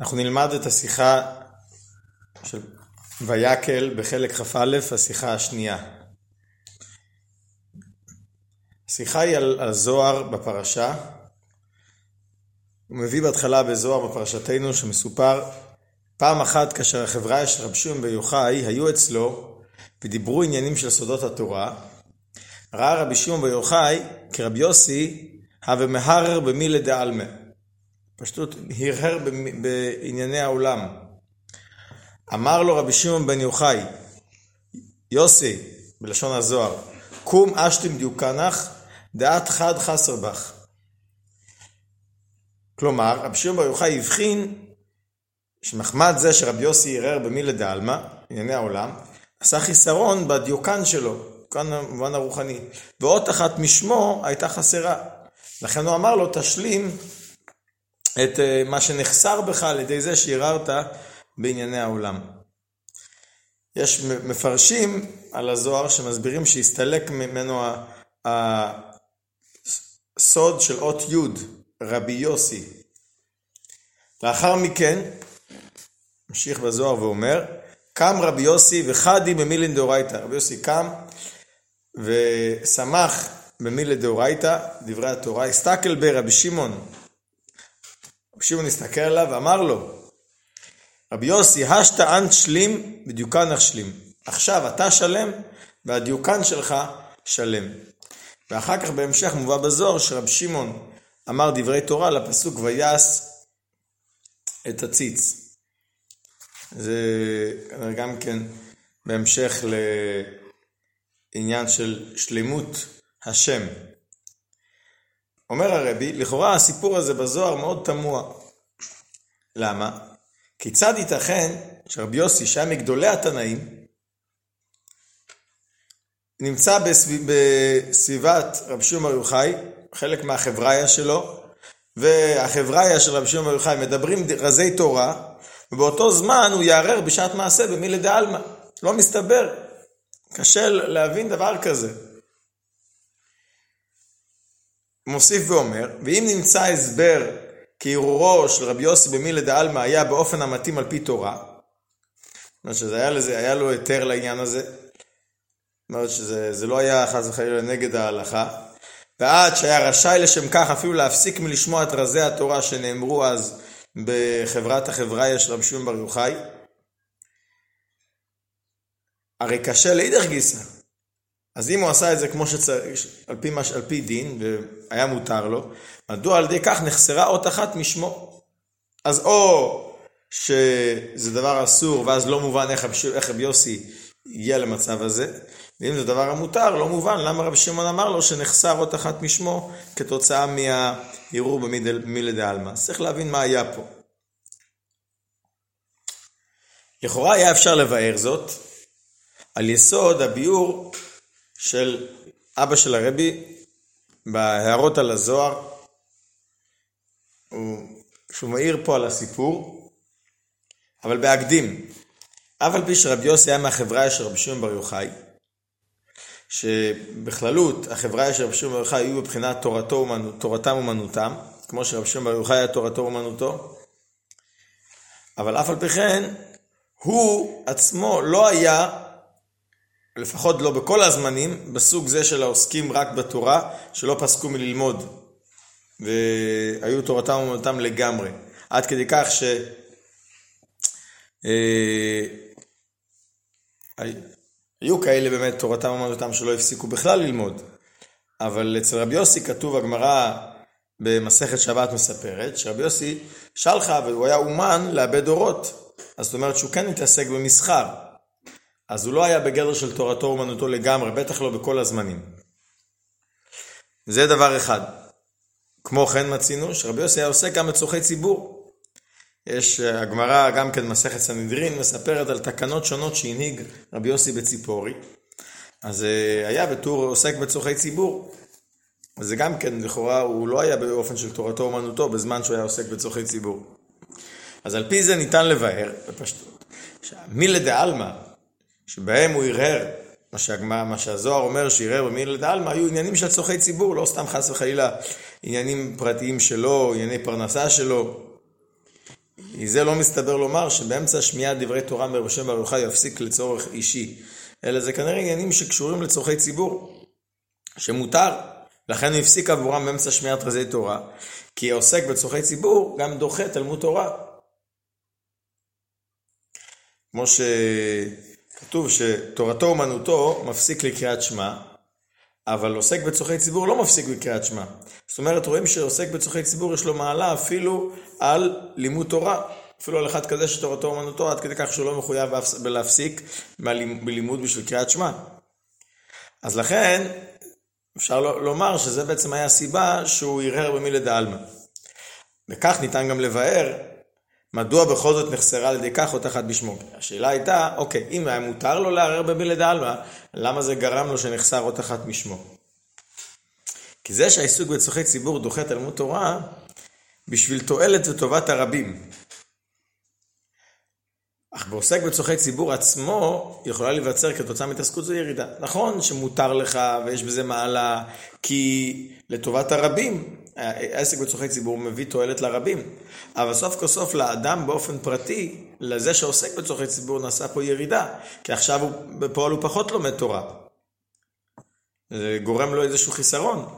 אנחנו נלמד את השיחה של ויקל בחלק כ"א, השיחה השנייה. השיחה היא על הזוהר בפרשה. הוא מביא בהתחלה בזוהר בפרשתנו שמסופר פעם אחת כאשר החברה של רב שמעון בר יוחאי היו אצלו ודיברו עניינים של סודות התורה, ראה רבי שמעון בר יוחאי כרבי יוסי הווה מהרר במילי דעלמא. פשטות הרהר בענייני העולם. אמר לו רבי שמעון בן יוחאי, יוסי, בלשון הזוהר, קום אשתים דיוקנך, דעת חד חסר בך. כלומר, רבי שמעון בר יוחאי הבחין שמחמד זה שרבי יוסי ערער במילי דעלמא, ענייני העולם, עשה חיסרון בדיוקן שלו, כאן במובן הרוחני, ואות אחת משמו הייתה חסרה. לכן הוא אמר לו, תשלים את אה, מה שנחסר בך על ידי זה שערערת בענייני העולם. יש מפרשים על הזוהר שמסבירים שהסתלק ממנו הסוד של אות י', רבי יוסי. לאחר מכן, ממשיך בזוהר ואומר, קם רבי יוסי וחדי במילין דאורייתא. רבי יוסי קם ושמח במילין דאורייתא, דברי התורה, הסתכל ברבי שמעון רבי שמעון הסתכל עליו ואמר לו, רבי יוסי, אנט שלים בדיוקן אך עכשיו אתה שלם והדיוקן שלך שלם. ואחר כך בהמשך מובא בזוהר שרבי שמעון אמר דברי תורה לפסוק ויעש את הציץ. זה כנראה גם כן בהמשך לעניין של שלמות השם. אומר הרבי, לכאורה הסיפור הזה בזוהר מאוד תמוה. למה? כיצד ייתכן שרבי יוסי, שהיה מגדולי התנאים, נמצא בסביב, בסביבת רבי שמעון בר יוחאי, חלק מהחבריה שלו, והחבריה של רבי שמעון בר יוחאי מדברים רזי תורה, ובאותו זמן הוא יערער בשעת מעשה במילי דעלמא. לא מסתבר. קשה להבין דבר כזה. מוסיף ואומר, ואם נמצא הסבר כי של רבי יוסי במילי דעלמא היה באופן המתאים על פי תורה, זאת אומרת שזה היה, לזה, היה לו היתר לעניין הזה, זאת אומרת שזה לא היה חס וחלילה נגד ההלכה, ועד שהיה רשאי לשם כך אפילו להפסיק מלשמוע את רזי התורה שנאמרו אז בחברת החבריה של רבי שמעון בר יוחאי, הרי קשה לאידך גיסא, אז אם הוא עשה את זה כמו שצריך, על פי, מש, על פי דין, והיה מותר לו, מדוע על ידי כך נחסרה אות אחת משמו? אז או שזה דבר אסור, ואז לא מובן איך, איך רבי יוסי הגיע למצב הזה, ואם זה דבר המותר, לא מובן למה רבי שמעון אמר לו שנחסר אות אחת משמו כתוצאה מהערעור במילי דעלמא. צריך להבין מה היה פה. לכאורה היה אפשר לבאר זאת על יסוד הביאור של אבא של הרבי בהערות על הזוהר, הוא, שהוא מעיר פה על הסיפור, אבל בהקדים, אף על פי שרבי יוסי היה מהחברה של רבי שמעון בר יוחאי, שבכללות החברה של רבי שמעון בר יוחאי היו בבחינת תורתו, תורתם אומנותם, כמו שרבי שמעון בר יוחאי היה תורתו אומנותו, אבל אף על פי כן, הוא עצמו לא היה לפחות לא בכל הזמנים, בסוג זה של העוסקים רק בתורה, שלא פסקו מללמוד, והיו תורתם ומונתם לגמרי. עד כדי כך ש... אה, היו כאלה באמת תורתם ומונתם שלא הפסיקו בכלל ללמוד. אבל אצל רבי יוסי כתוב, הגמרא במסכת שבת מספרת, שרבי יוסי שלחה והוא היה אומן לאבד אורות. אז זאת אומרת שהוא כן התעסק במסחר. אז הוא לא היה בגדר של תורתו אומנותו לגמרי, בטח לא בכל הזמנים. זה דבר אחד. כמו כן מצינו שרבי יוסי היה עוסק גם בצורכי ציבור. יש אה, הגמרא, גם כן מסכת סנהדרין, מספרת על תקנות שונות שהנהיג רבי יוסי בציפורי. אז אה, היה בתור עוסק בצורכי ציבור. וזה גם כן, לכאורה, הוא לא היה באופן של תורתו אומנותו בזמן שהוא היה עוסק בצורכי ציבור. אז על פי זה ניתן לבאר, בפשטות, מילי דעלמא, שבהם הוא הרהר, מה, שהגמר, מה שהזוהר אומר שהרהר במילי דעלמא, היו עניינים של צורכי ציבור, לא סתם חס וחלילה עניינים פרטיים שלו, ענייני פרנסה שלו. מזה לא מסתבר לומר שבאמצע שמיעת דברי תורה מרב שם ברוך יפסיק לצורך אישי, אלא זה כנראה עניינים שקשורים לצורכי ציבור, שמותר. לכן הוא הפסיק עבורם באמצע שמיעת רזי תורה, כי עוסק בצורכי ציבור גם דוחה תלמוד תורה. כמו שכתוב שתורתו אומנותו מפסיק לקריאת שמע, אבל עוסק בצורכי ציבור לא מפסיק בקריאת שמע. זאת אומרת, רואים שעוסק בצורכי ציבור יש לו מעלה אפילו על לימוד תורה. אפילו על אחד כזה שתורתו אומנותו, עד כדי כך שהוא לא מחויב להפסיק בלימוד בשביל קריאת שמע. אז לכן, אפשר לומר שזה בעצם היה הסיבה שהוא הרהר במילי דעלמא. וכך ניתן גם לבאר מדוע בכל זאת נחסרה על ידי כך אותה אחת בשמו? השאלה הייתה, אוקיי, אם היה מותר לו לערער בבילי דעלמא, למה זה גרם לו שנחסר אותה אחת משמו? כי זה שהעיסוק בצורכי ציבור דוחה תלמוד תורה, בשביל תועלת וטובת הרבים. אך בעוסק בצורכי ציבור עצמו, יכולה להיווצר כתוצאה מהתעסקות זו ירידה. נכון שמותר לך ויש בזה מעלה, כי לטובת הרבים, העסק בצורכי ציבור מביא תועלת לרבים. אבל סוף כל סוף לאדם באופן פרטי, לזה שעוסק בצורכי ציבור, נעשה פה ירידה. כי עכשיו הוא, בפועל הוא פחות לומד תורה. זה גורם לו איזשהו חיסרון.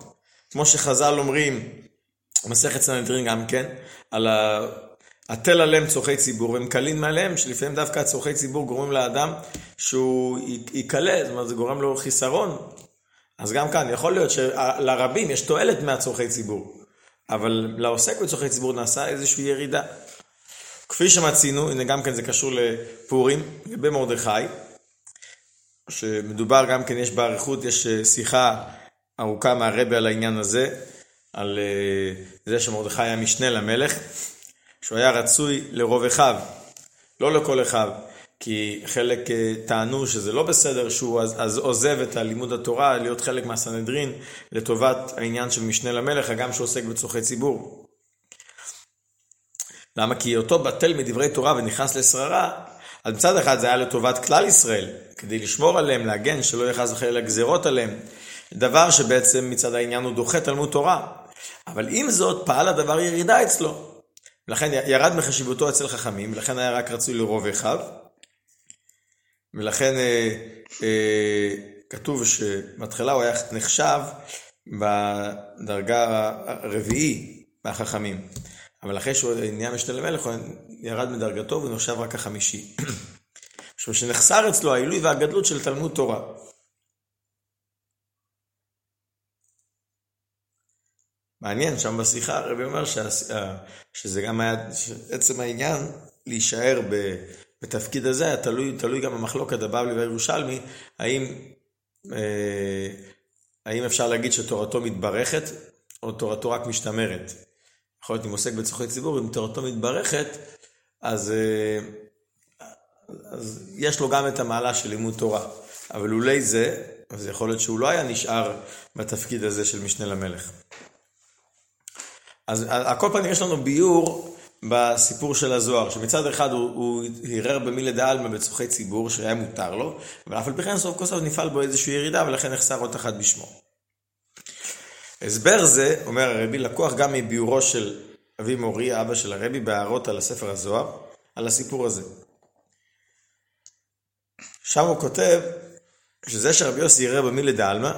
כמו שחז"ל אומרים, מסכת סנהדרין גם כן, על ה... התל עליהם צורכי ציבור, והם קלים מעליהם, שלפעמים דווקא צורכי ציבור גורמים לאדם שהוא ייקלה, זאת אומרת זה גורם לו חיסרון. אז גם כאן, יכול להיות שלרבים יש תועלת מהצורכי ציבור, אבל לעוסק בצורכי ציבור נעשה איזושהי ירידה. כפי שמצינו, הנה גם כן זה קשור לפורים, לגבי מרדכי, שמדובר גם כן, יש באריכות, יש שיחה ארוכה מהרבה על העניין הזה, על אה, זה שמרדכי היה משנה למלך. שהוא היה רצוי לרוב אחיו, לא לכל אחיו, כי חלק אה, טענו שזה לא בסדר שהוא אז, אז עוזב את הלימוד התורה, להיות חלק מהסנהדרין לטובת העניין של משנה למלך, הגם שהוא עוסק בצורכי ציבור. למה? כי אותו בטל מדברי תורה ונכנס לשררה, אז מצד אחד זה היה לטובת כלל ישראל, כדי לשמור עליהם, להגן, שלא יהיה חס וחלילה גזירות עליהם. דבר שבעצם מצד העניין הוא דוחה תלמוד תורה. אבל עם זאת, פעל הדבר ירידה אצלו. ולכן ירד מחשיבותו אצל חכמים, ולכן היה רק רצוי לרוב אחיו. ולכן אה, אה, כתוב שמתחילה הוא היה נחשב בדרגה הרביעי מהחכמים. אבל אחרי שהוא נהיה משנה למלך, הוא ירד מדרגתו ונחשב רק החמישי. משום שנחסר אצלו העילוי והגדלות של תלמוד תורה. מעניין, שם בשיחה הרבי אומר שזה גם היה, עצם העניין להישאר ב, בתפקיד הזה תלוי, תלוי גם במחלוקת הבבלי והירושלמי, האם, אה, האם אפשר להגיד שתורתו מתברכת או תורתו רק משתמרת. יכול להיות אם עוסק בצורכי ציבור, אם תורתו מתברכת, אז, אה, אז יש לו גם את המעלה של לימוד תורה. אבל אולי זה, אז יכול להיות שהוא לא היה נשאר בתפקיד הזה של משנה למלך. אז על כל פנים יש לנו ביור בסיפור של הזוהר, שמצד אחד הוא, הוא הרהר במילי דעלמא בצורכי ציבור, שהיה מותר לו, אבל אף על פי כן סוף כל סוף נפעל בו איזושהי ירידה, ולכן נחסר עוד אחת בשמו. הסבר זה, אומר הרבי, לקוח גם מביורו של אבי מורי, אבא של הרבי, בהערות על הספר הזוהר, על הסיפור הזה. שם הוא כותב שזה שרבי יוסי הרהר במילי דעלמא,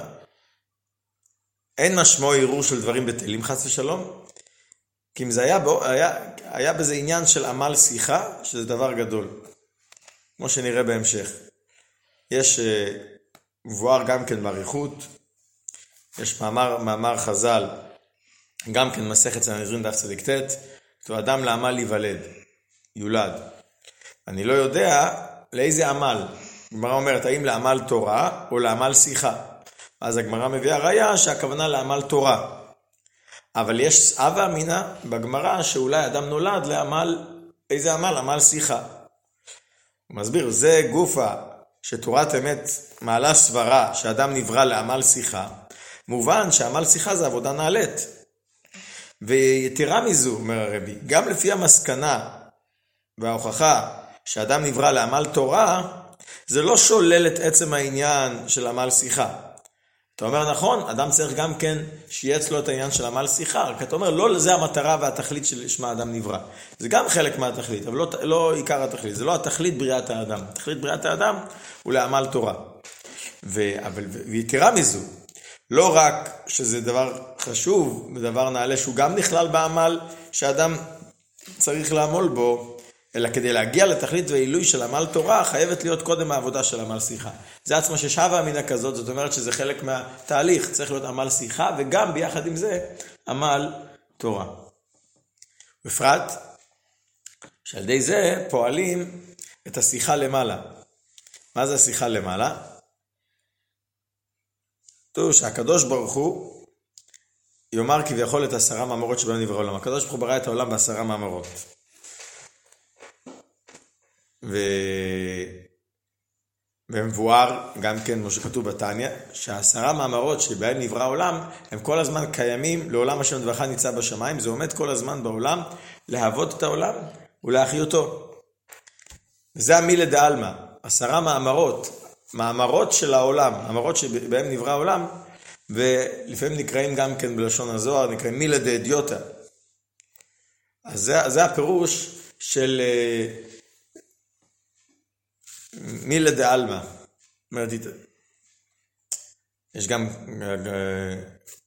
אין משמעו ערעור של דברים בטלים חס ושלום, כי אם זה היה, היה, היה בזה עניין של עמל שיחה, שזה דבר גדול, כמו שנראה בהמשך. יש אה, מבואר גם כן באריכות, יש מאמר, מאמר חז"ל, גם כן מסכת סנהדרין דף צדיק ט', כתוב אדם לעמל להיוולד, יולד. אני לא יודע לאיזה עמל. הגמרא אומרת, האם לעמל תורה או לעמל שיחה. אז הגמרא מביאה ראיה שהכוונה לעמל תורה. אבל יש אבה אמינא בגמרא שאולי אדם נולד לעמל, איזה עמל? עמל שיחה. הוא מסביר, זה גופה שתורת אמת מעלה סברה שאדם נברא לעמל שיחה, מובן שעמל שיחה זה עבודה נעלית. ויתרה מזו, אומר הרבי, גם לפי המסקנה וההוכחה שאדם נברא לעמל תורה, זה לא שולל את עצם העניין של עמל שיחה. אתה אומר נכון, אדם צריך גם כן שיהיה אצלו את העניין של עמל שיחה, רק אתה אומר לא זה המטרה והתכלית שלשמה אדם נברא. זה גם חלק מהתכלית, אבל לא, לא עיקר התכלית, זה לא התכלית בריאת האדם. תכלית בריאת האדם הוא לעמל תורה. ו, אבל, ויתרה מזו, לא רק שזה דבר חשוב ודבר נעלה שהוא גם נכלל בעמל שאדם צריך לעמול בו, אלא כדי להגיע לתכלית ועילוי של עמל תורה, חייבת להיות קודם העבודה של עמל שיחה. זה עצמו ששבה אמינה כזאת, זאת אומרת שזה חלק מהתהליך, צריך להיות עמל שיחה, וגם ביחד עם זה, עמל תורה. בפרט, שעל ידי זה פועלים את השיחה למעלה. מה זה השיחה למעלה? כתוב שהקדוש ברוך הוא יאמר כביכול את עשרה מאמרות שבהם נברא העולם. הקדוש ברוך הוא ברא את העולם בעשרה מאמרות. ו... ומבואר גם כן, כמו שכתוב בתניא, שהעשרה מאמרות שבהם נברא העולם, הם כל הזמן קיימים לעולם השם דברך ניצב בשמיים, זה עומד כל הזמן בעולם להוות את העולם ולהחיותו. וזה המילה דעלמא, עשרה מאמרות, מאמרות של העולם, מאמרות שבהם נברא העולם, ולפעמים נקראים גם כן בלשון הזוהר, נקראים מילה דאדיוטה. אז זה, זה הפירוש של אה, מילה דה עלמא. יש גם,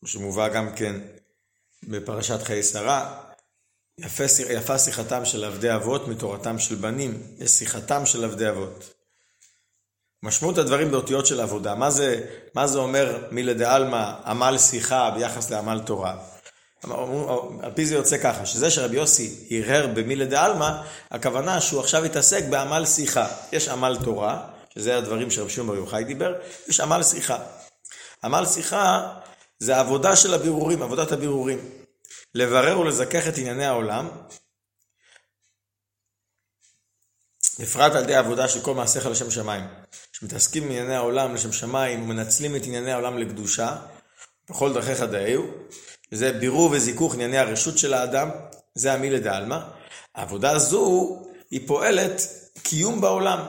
שמובא גם כן בפרשת חיי שרה, יפה, יפה שיחתם של עבדי אבות מתורתם של בנים, יש שיחתם של עבדי אבות. משמעות הדברים באותיות של עבודה, מה זה, מה זה אומר מילה דה עלמא, עמל שיחה ביחס לעמל תורה? על פי זה יוצא ככה, שזה שרבי יוסי הרהר במילי דה-עלמא, הכוונה שהוא עכשיו יתעסק בעמל שיחה. יש עמל תורה, שזה הדברים שרבי שמעון בר יוחאי דיבר, יש עמל שיחה. עמל שיחה זה עבודה של הבירורים, עבודת הבירורים. לברר ולזכך את ענייני העולם, בפרט על ידי העבודה של כל מעשיך לשם שמיים. שמתעסקים בענייני העולם לשם שמיים ומנצלים את ענייני העולם לקדושה, בכל דרכיך דאהו, וזה בירור וזיכוך ענייני הרשות של האדם, זה המילה דעלמא. העבודה הזו, היא פועלת קיום בעולם.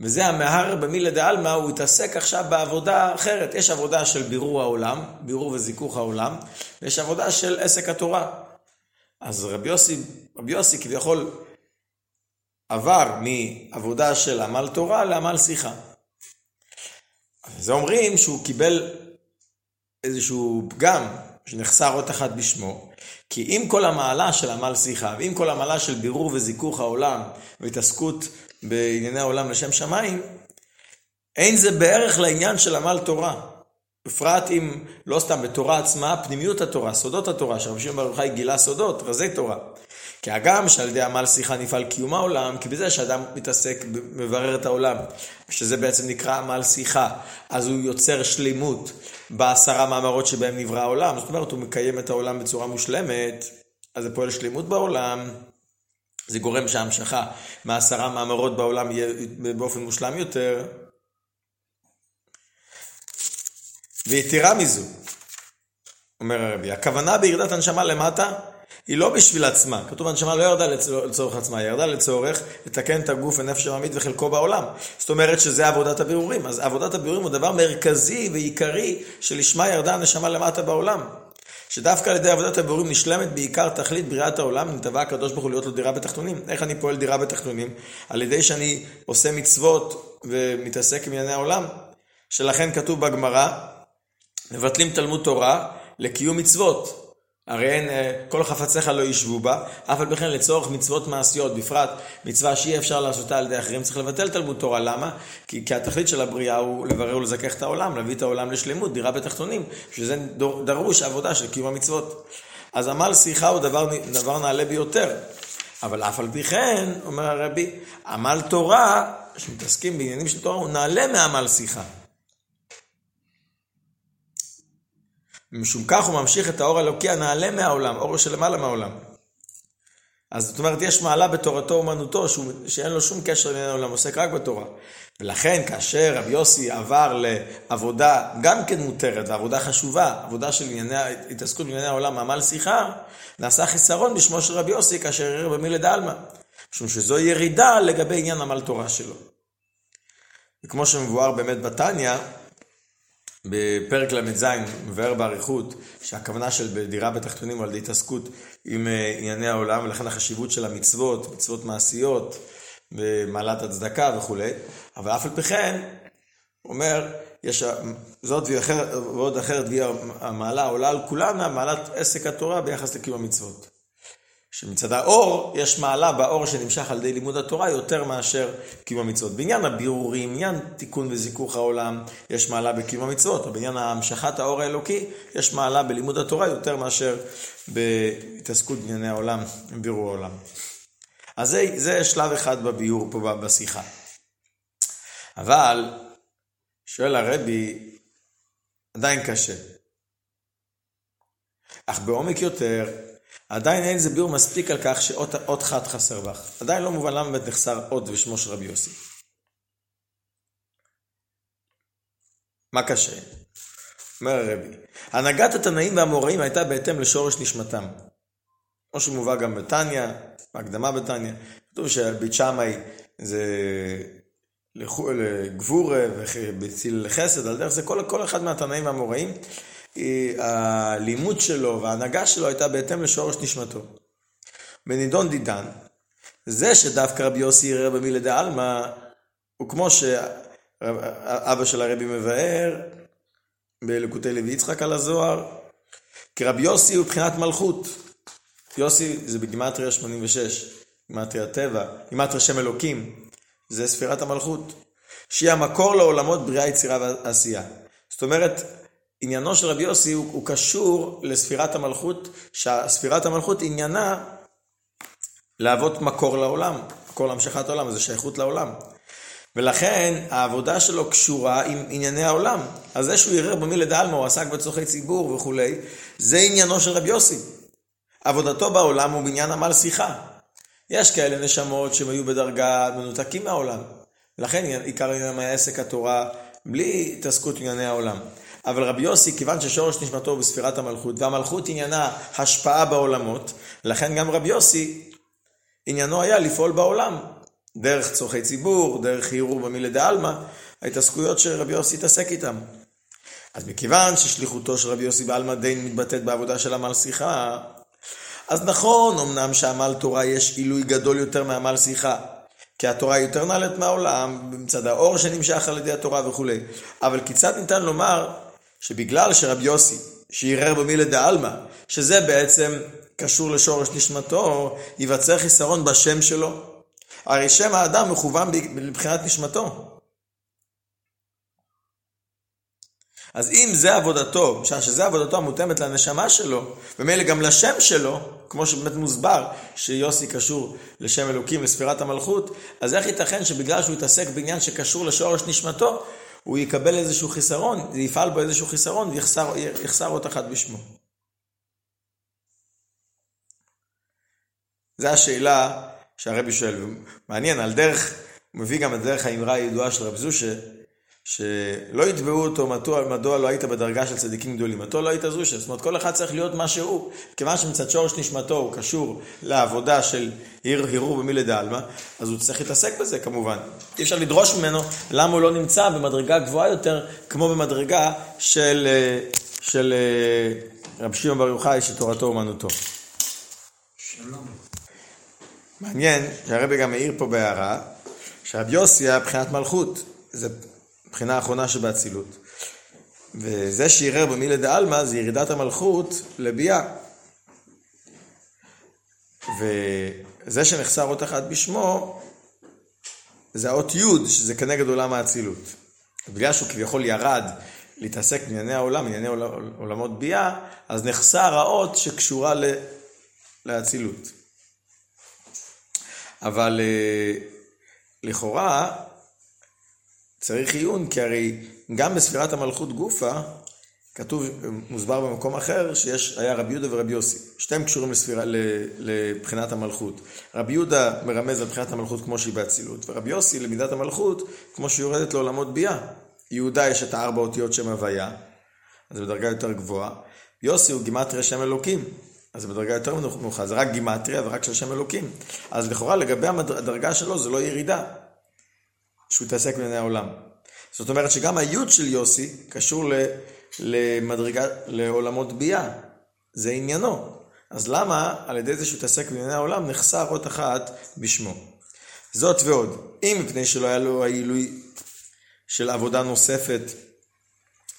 וזה המהר במילה דעלמא, הוא התעסק עכשיו בעבודה אחרת. יש עבודה של בירור העולם, בירור וזיכוך העולם, ויש עבודה של עסק התורה. אז רבי יוסי, רבי יוסי כביכול עבר מעבודה של עמל תורה לעמל שיחה. אז אומרים שהוא קיבל איזשהו פגם שנחסר אות אחת בשמו, כי אם כל המעלה של עמל שיחה, ואם כל המעלה של בירור וזיכוך העולם, והתעסקות בענייני העולם לשם שמיים, אין זה בערך לעניין של עמל תורה. בפרט אם, לא סתם בתורה עצמה, פנימיות התורה, סודות התורה, שרבי שמעון ברוך גילה סודות, רזי תורה. כי הגם שעל ידי עמל שיחה נפעל קיום העולם, כי בזה שאדם מתעסק, מברר את העולם, שזה בעצם נקרא עמל שיחה, אז הוא יוצר שלימות בעשרה מאמרות שבהם נברא העולם, זאת אומרת הוא מקיים את העולם בצורה מושלמת, אז זה פועל שלימות בעולם, זה גורם שההמשכה מעשרה מאמרות בעולם יהיה באופן מושלם יותר. ויתרה מזו, אומר הרבי, הכוונה בירידת הנשמה למטה היא לא בשביל עצמה. כתוב הנשמה לא ירדה לצורך עצמה, היא ירדה לצורך לתקן את הגוף הנפש העמית וחלקו בעולם. זאת אומרת שזה עבודת הבירורים. אז עבודת הבירורים הוא דבר מרכזי ועיקרי שלשמה ירדה הנשמה למטה בעולם. שדווקא על ידי עבודת הבירורים נשלמת בעיקר תכלית בריאת העולם, נתבע הקדוש ברוך הוא להיות לו דירה בתחתונים. איך אני פועל דירה בתחתונים? על ידי שאני עושה מצוות ומתעסק עם ענייני העולם. שלכן כתוב בגמרא, מבטלים תלמוד תורה לקיום מצוות. הרי אין, אה, כל חפציך לא ישבו בה, אף על פי כן לצורך מצוות מעשיות, בפרט מצווה שאי אפשר לעשותה על ידי אחרים, צריך לבטל תלמוד תורה. למה? כי, כי התכלית של הבריאה הוא לברר ולזכך את העולם, להביא את העולם לשלמות, דירה בתחתונים, שזה דרוש עבודה של קיום המצוות. אז עמל שיחה הוא דבר, דבר נעלה ביותר. אבל אף על פי כן, אומר הרבי, עמל תורה, שמתעסקים בעניינים של תורה, הוא נעלה מעמל שיחה. ומשום כך הוא ממשיך את האור האלוקי הנעלה מהעולם, אור שלמעלה מהעולם. אז זאת אומרת, יש מעלה בתורתו אומנותו שהוא, שאין לו שום קשר לעניין העולם, עוסק רק בתורה. ולכן כאשר רבי יוסי עבר לעבודה גם כן מותרת, ועבודה חשובה, עבודה של ענייני, התעסקות בענייני העולם, עמל שיחה, נעשה חיסרון בשמו של רבי יוסי כאשר הרהר במילי דעלמא. משום שזו ירידה לגבי עניין עמל תורה שלו. וכמו שמבואר באמת בתניא, בפרק ל"ז מבאר באריכות שהכוונה של בדירה בתחתונים הוא על ידי התעסקות עם אה, ענייני העולם ולכן החשיבות של המצוות, מצוות מעשיות, במעלת הצדקה וכולי, אבל אף על פי כן, אומר, יש זאת ועוד אחרת והיא המעלה העולה על כולנה, מעלת עסק התורה ביחס לקיום המצוות. שמצד האור, יש מעלה באור שנמשך על ידי לימוד התורה יותר מאשר קיום המצוות. בעניין הבירורים, עניין תיקון וזיכוך העולם, יש מעלה בקיום המצוות, או בעניין המשכת האור האלוקי, יש מעלה בלימוד התורה יותר מאשר בהתעסקות בענייני העולם, בירור העולם. אז זה, זה שלב אחד בביור פה בשיחה. אבל, שואל הרבי, עדיין קשה. אך בעומק יותר, עדיין אין זה ביור מספיק על כך שאות חד חסר בך. עדיין לא מובן למה נחסר אות ושמו של רבי יוסי. מה קשה? אומר הרבי, הנהגת התנאים והאמוראים הייתה בהתאם לשורש נשמתם. כמו שמובא גם בתניא, בהקדמה בתניא, כתוב שבית שמאי זה לגבורה ובציל לחסד, על דרך זה כל, כל אחד מהתנאים והאמוראים הלימוד שלו וההנהגה שלו הייתה בהתאם לשורש נשמתו. בנידון דידן, זה שדווקא רבי יוסי יראה במילי דה עלמא, הוא כמו שאבא של הרבי מבאר בלקוטי לוי יצחק על הזוהר, כי רבי יוסי הוא מבחינת מלכות. יוסי זה בגימטריה 86, גימטריה טבע, גימטריה שם אלוקים, זה ספירת המלכות, שהיא המקור לעולמות בריאה, יצירה ועשייה. זאת אומרת, עניינו של רבי יוסי הוא, הוא קשור לספירת המלכות, שהספירת המלכות עניינה להוות מקור לעולם, מקור להמשכת העולם, זה שייכות לעולם. ולכן העבודה שלו קשורה עם ענייני העולם. אז זה שהוא ערער במילי דעלמא, הוא עסק בצורכי ציבור וכולי, זה עניינו של רבי יוסי. עבודתו בעולם הוא בעניין עמל שיחה. יש כאלה נשמות שהם היו בדרגה מנותקים מהעולם. לכן עיקר עניין היה עסק התורה בלי התעסקות ענייני העולם. אבל רבי יוסי, כיוון ששורש נשמתו בספירת המלכות, והמלכות עניינה השפעה בעולמות, לכן גם רבי יוסי, עניינו היה לפעול בעולם, דרך צורכי ציבור, דרך ערעור במילי דה עלמא, ההתעסקויות שרבי יוסי התעסק איתם. אז מכיוון ששליחותו של רבי יוסי בעלמא די מתבטאת בעבודה של עמל שיחה, אז נכון, אמנם שעמל תורה יש עילוי גדול יותר מעמל שיחה. כי התורה יותר נעלית מהעולם, מצד האור שנמשך על ידי התורה וכולי. אבל כיצד ניתן לומר שבגלל שרבי יוסי, שערער במילי דעלמא, שזה בעצם קשור לשורש נשמתו, ייווצר חיסרון בשם שלו. הרי שם האדם מכוון מבחינת נשמתו. אז אם זה עבודתו, שזה עבודתו המותאמת לנשמה שלו, ומילא גם לשם שלו, כמו שבאמת מוסבר שיוסי קשור לשם אלוקים, לספירת המלכות, אז איך ייתכן שבגלל שהוא יתעסק בעניין שקשור לשורש נשמתו, הוא יקבל איזשהו חיסרון, יפעל בו איזשהו חיסרון ויחסר אות אחת בשמו. זו השאלה שהרבי שואל. מעניין, על דרך, הוא מביא גם את דרך האמרה הידועה של רב זושה, שלא יתבעו אותו מדוע, מדוע לא היית בדרגה של צדיקים גדולים, מדוע לא היית זושה. זאת אומרת, כל אחד צריך להיות מה שהוא. כיוון שמצד שורש נשמתו הוא קשור לעבודה של הרהור במילי דעלמא, אז הוא צריך להתעסק בזה כמובן. אי אפשר לדרוש ממנו למה הוא לא נמצא במדרגה גבוהה יותר, כמו במדרגה של, של רב שמעון בר יוחאי, שתורתו אומנותו. שלום. מעניין שהרבי גם העיר פה בהערה, שרב יוסי היה מבחינת מלכות. זה מבחינה האחרונה שבאצילות. וזה שערער במילי דעלמא זה ירידת המלכות לביאה. וזה שנחסר אות אחת בשמו, זה האות י', שזה כנגד עולם האצילות. בגלל שהוא כביכול ירד להתעסק בענייני העולם, בענייני עולמות ביאה, אז נחסר האות שקשורה לאצילות. אבל אה, לכאורה, צריך עיון, כי הרי גם בספירת המלכות גופה, כתוב, מוסבר במקום אחר, שיש, היה רבי יהודה ורבי יוסי. שתיהם קשורים לספירה, לבחינת המלכות. רבי יהודה מרמז לבחינת המלכות כמו שהיא באצילות, ורבי יוסי למידת המלכות כמו שהיא יורדת לעולמות ביאה. יהודה יש את הארבע אותיות שם הוויה, אז זה בדרגה יותר גבוהה. יוסי הוא גימטריה שם אלוקים, אז זה בדרגה יותר נמוכה, זה רק גימטריה ורק של שם אלוקים. אז לכאורה לגבי הדרגה שלו זה לא ירידה. שהוא יתעסק בענייני העולם. זאת אומרת שגם היוד של יוסי קשור למדרגה, לעולמות ביאה. זה עניינו. אז למה על ידי זה שהוא התעסק בענייני העולם נחסר אות אחת בשמו? זאת ועוד, אם מפני שלא היה לו העילוי של עבודה נוספת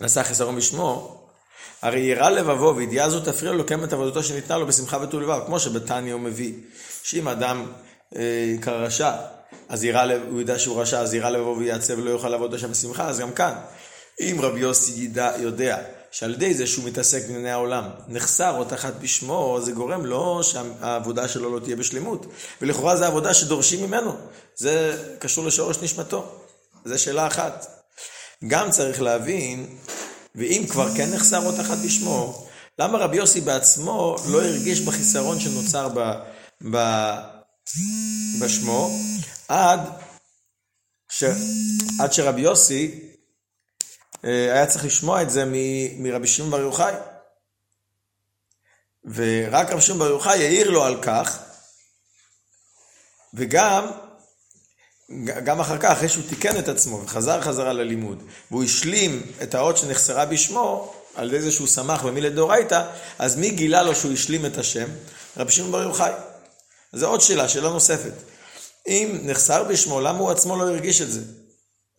נשא חיסרון בשמו, הרי יראה לבבו וידיעה זאת תפריע לו לקיים את עבודתו שניתנה לו בשמחה וטוב לבב, כמו שבתניא הוא מביא, שאם אדם אה, רשע, אז יראה, הוא ידע שהוא רשע, אז יראה לבבו ויעצב ולא יוכל לעבוד שם בשמחה, אז גם כאן. אם רבי יוסי ידע, יודע שעל ידי זה שהוא מתעסק בענייני העולם, נחסר אות אחת בשמו, זה גורם לו שהעבודה שלו לא תהיה בשלמות. ולכאורה זו עבודה שדורשים ממנו. זה קשור לשורש נשמתו. זו שאלה אחת. גם צריך להבין, ואם כבר כן נחסר אות אחת בשמו, למה רבי יוסי בעצמו לא הרגיש בחיסרון שנוצר ב, ב, בשמו, עד, ש, עד שרבי יוסי אה, היה צריך לשמוע את זה מ, מרבי שמעון בר יוחאי. ורק רבי שמעון בר יוחאי העיר לו על כך, וגם גם אחר כך, אחרי שהוא תיקן את עצמו וחזר חזרה ללימוד, והוא השלים את האות שנחסרה בשמו, על ידי זה שהוא שמח במילי דאורייתא, אז מי גילה לו שהוא השלים את השם? רבי שמעון בר יוחאי. זו עוד שאלה, שאלה נוספת. אם נחסר בשמו, למה הוא עצמו לא הרגיש את זה?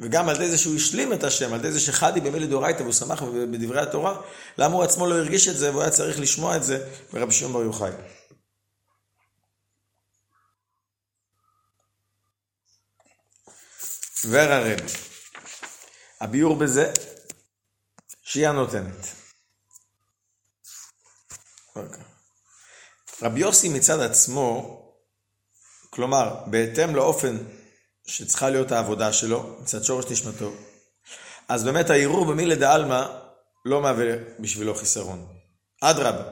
וגם על ידי זה שהוא השלים את השם, על ידי זה שחדי במילי דאורייתא והוא שמח בדברי התורה, למה הוא עצמו לא הרגיש את זה והוא היה צריך לשמוע את זה ברבי שמעון בר יוחאי. וררב. הביאור בזה שהיא הנותנת. רבי יוסי מצד עצמו, כלומר, בהתאם לאופן שצריכה להיות העבודה שלו, מצד שורש נשמתו, אז באמת הערעור במילי דעלמא לא מהווה בשבילו חיסרון. אדרבה,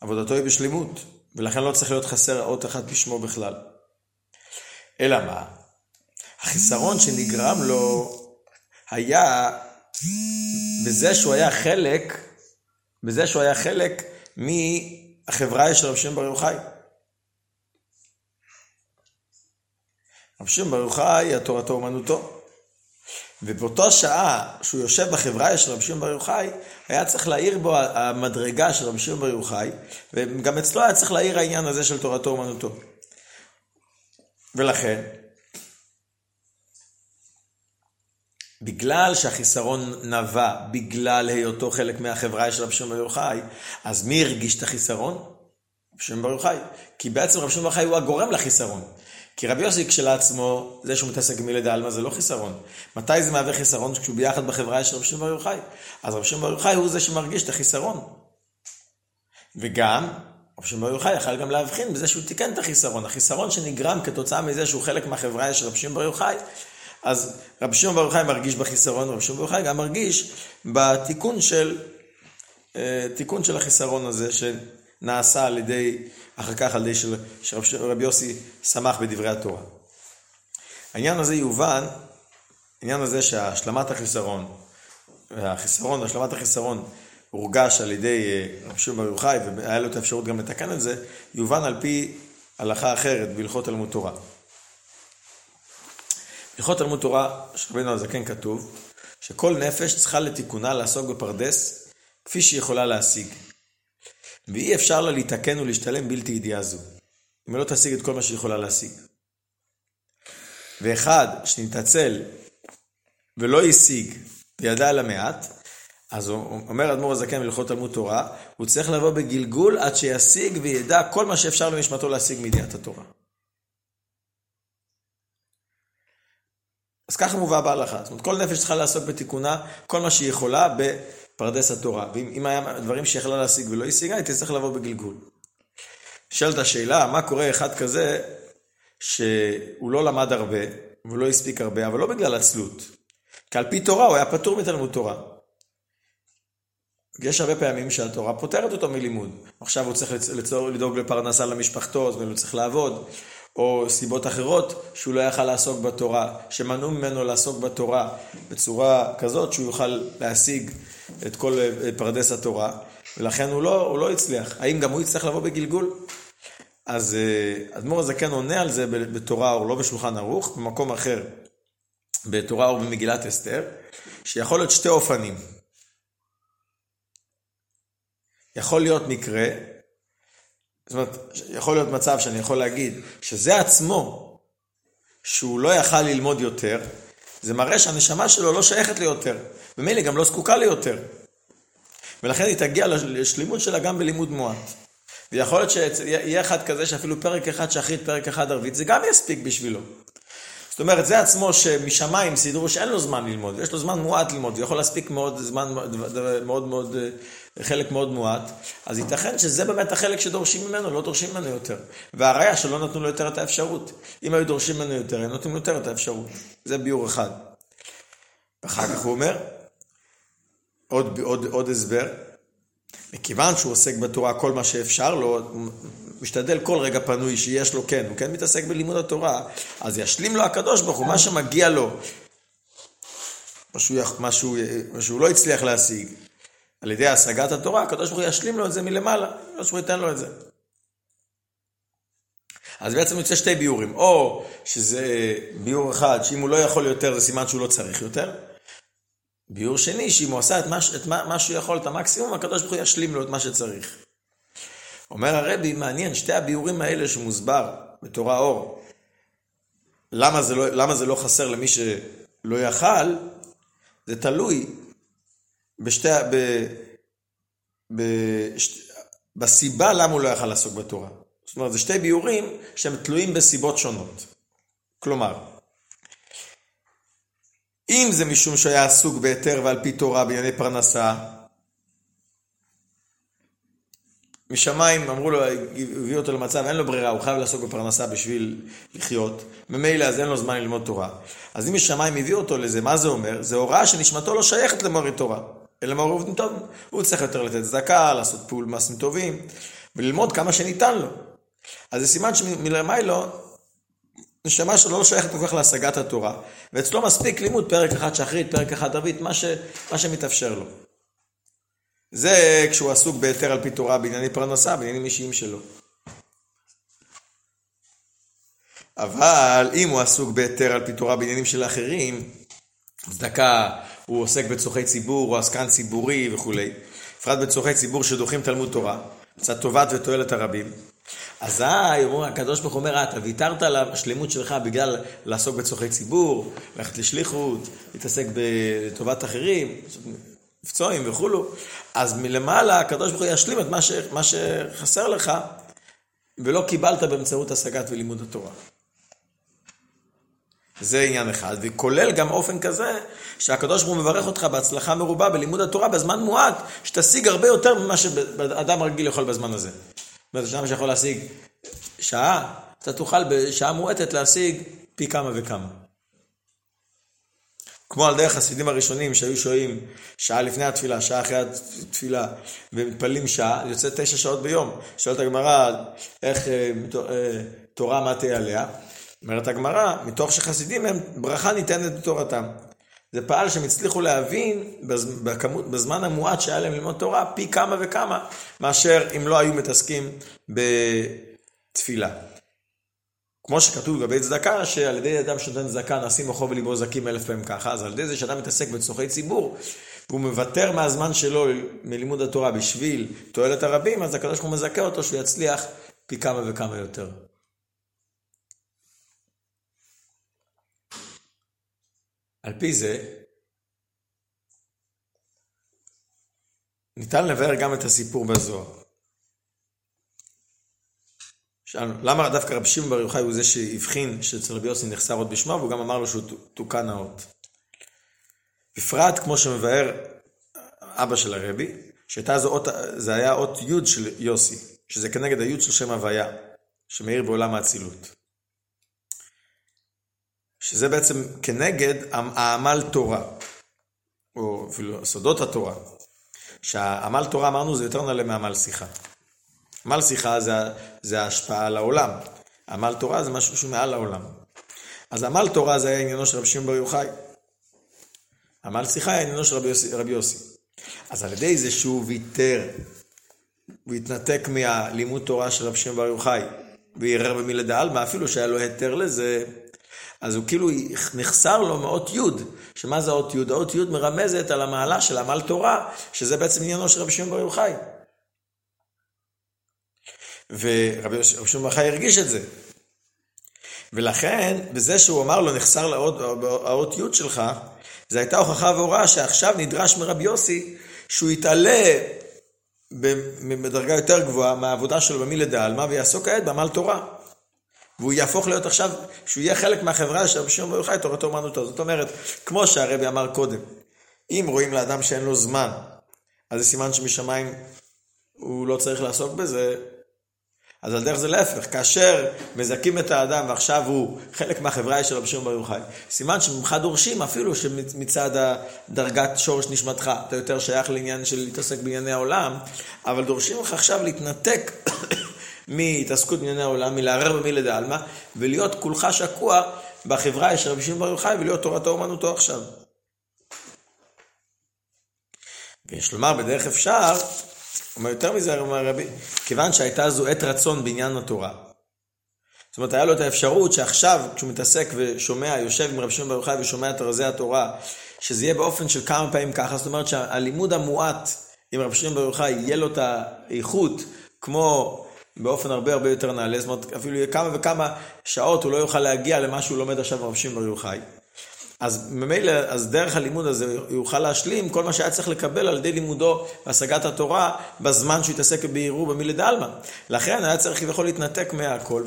עבודתו היא בשלמות, ולכן לא צריך להיות חסר אות אחת בשמו בכלל. אלא מה? החיסרון שנגרם לו היה בזה שהוא היה חלק, בזה שהוא היה חלק מהחברה של רב שמעון בר יוחאי. רב שמעון בר יוחאי, התורתו אומנותו. ובאותו שעה שהוא יושב בחברה של רב שמעון בר יוחאי, היה צריך להעיר בו המדרגה של רב שמעון בר יוחאי, וגם אצלו היה צריך להעיר העניין הזה של תורתו אומנותו. ולכן, בגלל שהחיסרון נבע בגלל היותו חלק מהחברה של רבי שמעון בר יוחאי, אז מי הרגיש את החיסרון? רבי שמעון בר יוחאי. כי בעצם רבי שמעון בר יוחאי הוא הגורם לחיסרון. כי רבי יוסי כשלעצמו, זה שהוא מתעסק במילי דעלמא זה לא חיסרון. מתי זה מהווה חיסרון? כשהוא ביחד בחברה של רבי שמעון בר יוחאי. אז רבי שמעון בר יוחאי הוא זה שמרגיש את החיסרון. וגם, רבי שמעון בר יוחאי יכל גם להבחין בזה שהוא תיקן את החיסרון. החיסרון שנגרם כתוצאה מזה שהוא חלק מהחברה של רבי שמעון בר יוחאי, אז רבי שמעון בר יוחאי מרגיש בחיסרון, רבי שמעון בר יוחאי גם מרגיש בתיקון של, אה, תיקון של החיסרון הזה שנעשה על ידי, אחר כך על ידי של, שרבי יוסי שמח בדברי התורה. העניין הזה יובן, העניין הזה שהשלמת החיסרון, החיסרון, השלמת החיסרון הורגש על ידי אה, רבי שמעון בר יוחאי, והיה לו את האפשרות גם לתקן את זה, יובן על פי הלכה אחרת בהלכות תלמוד תורה. הלכות תלמוד תורה של הזקן כתוב שכל נפש צריכה לתיקונה לעסוק בפרדס כפי שהיא יכולה להשיג. ואי אפשר לה להתקן ולהשתלם בלתי ידיעה זו, אם היא לא תשיג את כל מה שהיא יכולה להשיג. ואחד שנתעצל ולא השיג וידע על המעט, אז הוא אומר אדמו"ר הזקן בהלכות תלמוד תורה, הוא צריך לבוא בגלגול עד שישיג וידע כל מה שאפשר למשמתו להשיג מידיעת התורה. אז ככה מובא בהלכה. זאת אומרת, כל נפש צריכה לעסוק בתיקונה, כל מה שהיא יכולה בפרדס התורה. ואם היה דברים שהיא יכלה להשיג ולא השיגה, היא תצטרך לבוא בגלגול. נשאלת השאלה, מה קורה אחד כזה שהוא לא למד הרבה, והוא לא הספיק הרבה, אבל לא בגלל עצלות. כי על פי תורה הוא היה פטור מתלמוד תורה. יש הרבה פעמים שהתורה פותרת אותו מלימוד. עכשיו הוא צריך לדאוג לפרנסה למשפחתו, אז הוא צריך לעבוד. או סיבות אחרות שהוא לא יכל לעסוק בתורה, שמנעו ממנו לעסוק בתורה בצורה כזאת שהוא יוכל להשיג את כל פרדס התורה, ולכן הוא לא, הוא לא הצליח. האם גם הוא יצטרך לבוא בגלגול? אז אה, אדמו"ר הזקן עונה על זה בתורה, או לא בשולחן ערוך, במקום אחר. בתורה או במגילת אסתר, שיכול להיות שתי אופנים. יכול להיות מקרה, זאת אומרת, יכול להיות מצב שאני יכול להגיד שזה עצמו, שהוא לא יכל ללמוד יותר, זה מראה שהנשמה שלו לא שייכת ליותר, ומילא גם לא זקוקה ליותר. ולכן היא תגיע לשלימות שלה גם בלימוד מועט. ויכול להיות שיהיה אחד כזה שאפילו פרק אחד שחרית, פרק אחד ערבית, זה גם יספיק בשבילו. זאת אומרת, זה עצמו שמשמיים סידרו שאין לו זמן ללמוד, יש לו זמן מועט ללמוד, הוא יכול להספיק מאוד זמן, מאוד מאוד, חלק מאוד מועט, אז ייתכן שזה באמת החלק שדורשים ממנו, לא דורשים ממנו יותר. והראיה שלא נתנו לו יותר את האפשרות. אם היו דורשים ממנו יותר, הם נותנים לו יותר את האפשרות. זה ביור אחד. אחר כך הוא אומר, עוד, עוד, עוד הסבר, מכיוון שהוא עוסק בתורה כל מה שאפשר לו, משתדל כל רגע פנוי שיש לו, כן, הוא כן מתעסק בלימוד התורה, אז ישלים לו הקדוש ברוך הוא מה שמגיע לו, מה שהוא, מה שהוא, מה שהוא לא הצליח להשיג, על ידי השגת התורה, הקדוש ברוך הוא ישלים לו את זה מלמעלה, הקדוש ברוך הוא ייתן לו את זה. אז בעצם יוצא שתי ביורים, או שזה ביור אחד, שאם הוא לא יכול יותר זה סימן שהוא לא צריך יותר, ביור שני, שאם הוא עשה את מה, את מה, מה שהוא יכול, את המקסימום, הקדוש ברוך הוא ישלים לו את מה שצריך. אומר הרבי, מעניין, שתי הביורים האלה שמוסבר בתורה אור, למה זה לא, למה זה לא חסר למי שלא יכל, זה תלוי בשתי, ב, ב, שת, בסיבה למה הוא לא יכל לעסוק בתורה. זאת אומרת, זה שתי ביורים שהם תלויים בסיבות שונות. כלומר, אם זה משום שהיה עסוק בהיתר ועל פי תורה בענייני פרנסה, משמיים אמרו לו, הביאו אותו למצב, אין לו ברירה, הוא חייב לעסוק בפרנסה בשביל לחיות. ממילא אז אין לו זמן ללמוד תורה. אז אם משמיים הביאו אותו לזה, מה זה אומר? זה הוראה שנשמתו לא שייכת למורי תורה, אלא למורי עובדים טובים. הוא צריך יותר לתת צדקה, לעשות פעול מעשים טובים, וללמוד כמה שניתן לו. אז זה סימן שמלמיילו, נשמה שלו לא שייכת כל כך להשגת התורה, ואצלו מספיק לימוד פרק אחד שחרית, פרק אחד ערבית, מה, ש, מה שמתאפשר לו. זה כשהוא עסוק בהיתר על פי תורה בענייני פרנסה, בעניינים אישיים שלו. אבל אם הוא עסוק בהיתר על פי תורה בעניינים של אחרים, צדקה, הוא עוסק בצורכי ציבור, הוא עסקן ציבורי וכולי, בפרט בצורכי ציבור שדוחים תלמוד תורה, קצת טובת ותועלת הרבים. אזי, הקדוש ברוך הוא אומר, אתה ויתרת על השלמות שלך בגלל לעסוק בצורכי ציבור, ללכת לשליחות, להתעסק בטובת אחרים, מבצועים וכולו, אז מלמעלה הקדוש ברוך הוא ישלים את מה, ש, מה שחסר לך, ולא קיבלת באמצעות השגת ולימוד התורה. זה עניין אחד, וכולל גם אופן כזה שהקדוש ברוך הוא מברך אותך בהצלחה מרובה בלימוד התורה בזמן מועט, שתשיג הרבה יותר ממה שאדם רגיל יכול בזמן הזה. זאת אומרת, אדם שיכול להשיג שעה, אתה תוכל בשעה מועטת להשיג פי כמה וכמה. כמו על דרך החסידים הראשונים שהיו שוהים שעה לפני התפילה, שעה אחרי התפילה, ומתפללים שעה, יוצא תשע שעות ביום. שואלת הגמרא, איך אה, אה, תורה מה תהיה עליה? אומרת הגמרא, מתוך שחסידים הם, ברכה ניתנת בתורתם. זה פעל שהם הצליחו להבין בכמות, בזמן המועט שהיה להם ללמוד תורה פי כמה וכמה מאשר אם לא היו מתעסקים בתפילה. כמו שכתוב לגבי צדקה, שעל ידי אדם שנותן צדקה נשיא מוחו וליבו זקים אלף פעמים ככה, אז על ידי זה שאדם מתעסק בצורכי ציבור, והוא מוותר מהזמן שלו מלימוד התורה בשביל תועלת הרבים, אז הקדוש ברוך הוא מזכה אותו שהוא יצליח פי כמה וכמה יותר. על פי זה, ניתן לבאר גם את הסיפור בזוהר. שאלנו, למה דווקא רבי שמעון בר יוחאי הוא זה שהבחין שאצל רבי יוסי נחסר עוד בשמו, והוא גם אמר לו שהוא תוקן האות. בפרט, כמו שמבאר אבא של הרבי, שהייתה זו אות, זה היה אות י' של יוסי, שזה כנגד הי' של שם הוויה, שמאיר בעולם האצילות. שזה בעצם כנגד העמל תורה, או אפילו סודות התורה. שהעמל תורה אמרנו זה יותר נעלה מעמל שיחה. עמל שיחה זה, זה ההשפעה על העולם. עמל תורה זה משהו שהוא מעל העולם. אז עמל תורה זה היה עניינו של רבי שמעון בר יוחאי. עמל שיחה היה עניינו של רבי יוסי, רבי יוסי. אז על ידי זה שהוא ויתר, הוא התנתק מהלימוד תורה של רבי שמעון בר יוחאי, וערער במילא דעלמא, אפילו שהיה לו היתר לזה, אז הוא כאילו נחסר לו מאות יוד, שמה זה אות יוד? האות יוד מרמזת על המעלה של עמל תורה, שזה בעצם עניינו של רבי שמעון בר יוחאי. ורבי שמעון בר הרגיש את זה. ולכן, בזה שהוא אמר לו, נחסר לאות יוד שלך, זו הייתה הוכחה והוראה שעכשיו נדרש מרבי יוסי שהוא יתעלה בדרגה יותר גבוהה מהעבודה שלו במילי דעלמא ויעסוק כעת בעמל תורה. והוא יהפוך להיות עכשיו, שהוא יהיה חלק מהחברה של רבי שמעון בר יוחאי, תורתו אומנותו. זאת אומרת, כמו שהרבי אמר קודם, אם רואים לאדם שאין לו זמן, אז זה סימן שמשמיים הוא לא צריך לעסוק בזה, אז על דרך זה להפך, כאשר מזכים את האדם ועכשיו הוא חלק מהחברה של רבי שמעון בר יוחאי, סימן שממך דורשים אפילו שמצד דרגת שורש נשמתך, אתה יותר שייך לעניין של להתעסק בענייני העולם, אבל דורשים לך עכשיו להתנתק מהתעסקות בענייני העולם, מלערער במילי דעלמא, ולהיות כולך שקוע בחברה של רבי שמעון בר יוחאי ולהיות תורתו אומנותו עכשיו. ויש לומר בדרך אפשר אומר יותר מזה, אומר רבי, כיוון שהייתה זו עת רצון בעניין התורה. זאת אומרת, היה לו את האפשרות שעכשיו, כשהוא מתעסק ושומע, יושב עם רבי שמעון בר יוחאי ושומע את רזי התורה, שזה יהיה באופן של כמה פעמים ככה, זאת אומרת שהלימוד המועט עם רבי שמעון בר יוחאי, יהיה לו את האיכות, כמו באופן הרבה הרבה יותר נעלה, זאת אומרת, אפילו כמה וכמה שעות הוא לא יוכל להגיע למה שהוא לומד עכשיו ברבי שמעון בר יוחאי. אז ממילא, אז דרך הלימוד הזה הוא יוכל להשלים כל מה שהיה צריך לקבל על ידי לימודו והשגת התורה בזמן שהוא התעסק בערעור במילי דלמא. לכן היה צריך כביכול להתנתק מהכל,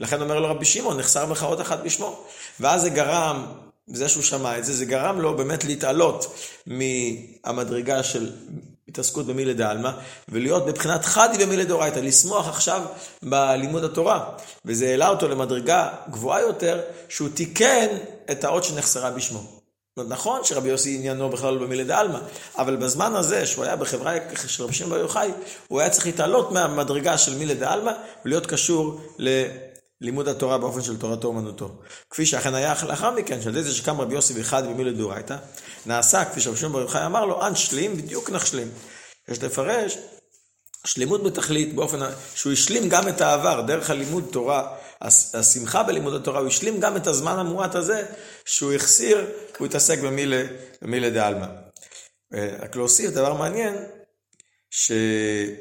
ולכן אומר לו רבי שמעון, נחסר מחאות אחת בשמו. ואז זה גרם, זה שהוא שמע את זה, זה גרם לו באמת להתעלות מהמדרגה של התעסקות במילי דעלמא, ולהיות בבחינת חדי במילי דאורייתא, לשמוח עכשיו בלימוד התורה. וזה העלה אותו למדרגה גבוהה יותר, שהוא תיקן את האות שנחסרה בשמו. נכון שרבי יוסי עניינו בכלל במילי דעלמא, אבל בזמן הזה, שהוא היה בחברה של רבי שמעון בר יוחאי, הוא היה צריך להתעלות מהמדרגה של מילי דעלמא, ולהיות קשור ללימוד התורה באופן של תורתו אומנותו. כפי שאכן היה לאחר מכן, שעל ידי זה שקם רבי יוסי ואחד במילי דאורייתא, נעשה, כפי שרבי שמעון בר יוחאי אמר לו, אנשלים, בדיוק נחשלים. יש לפרש שלמות בתכלית באופן שהוא השלים גם את העבר, דרך הלימוד תורה, השמחה בלימוד התורה, הוא השלים גם את הזמן המועט הזה שהוא החסיר, הוא התעסק במילה, במילה דעלמא. רק להוסיף דבר מעניין, שיש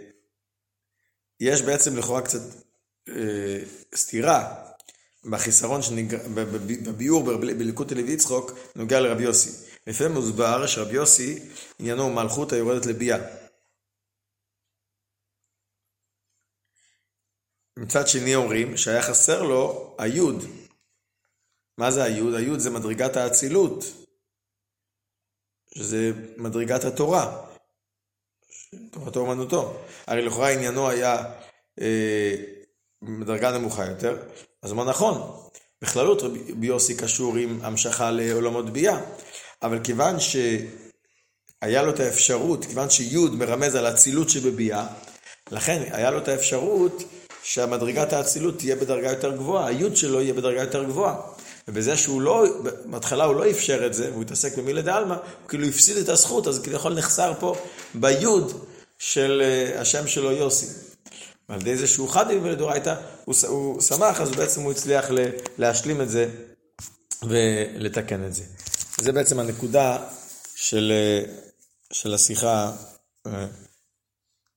בעצם לכאורה קצת אה, סתירה בחיסרון, שנג... בביאור בליקוד לוי יצחוק, נוגע לרבי יוסי. לפעמים מוסבר שרבי יוסי עניינו מלכות היורדת לביאה. מצד שני אומרים שהיה חסר לו היוד. מה זה היוד? היוד זה מדרגת האצילות, שזה מדרגת התורה, תורתו אומנותו. הרי לכאורה עניינו היה אה, מדרגה נמוכה יותר, אז מה נכון? בכללות רבי יוסי קשור עם המשכה לעולמות ביאה, אבל כיוון שהיה לו את האפשרות, כיוון שיוד מרמז על אצילות שבביאה, לכן היה לו את האפשרות שהמדרגת האצילות תהיה בדרגה יותר גבוהה, היוד שלו יהיה בדרגה יותר גבוהה. ובזה שהוא לא, בהתחלה הוא לא אפשר את זה, והוא התעסק במילי דעלמא, הוא כאילו הפסיד את הזכות, אז כביכול נחסר פה ביוד של אה, השם שלו יוסי. ועל ידי זה שהוא חד עם דורייתא, הוא, הוא שמח, אז בעצם הוא הצליח להשלים את זה ולתקן את זה. זה בעצם הנקודה של, של השיחה. אה,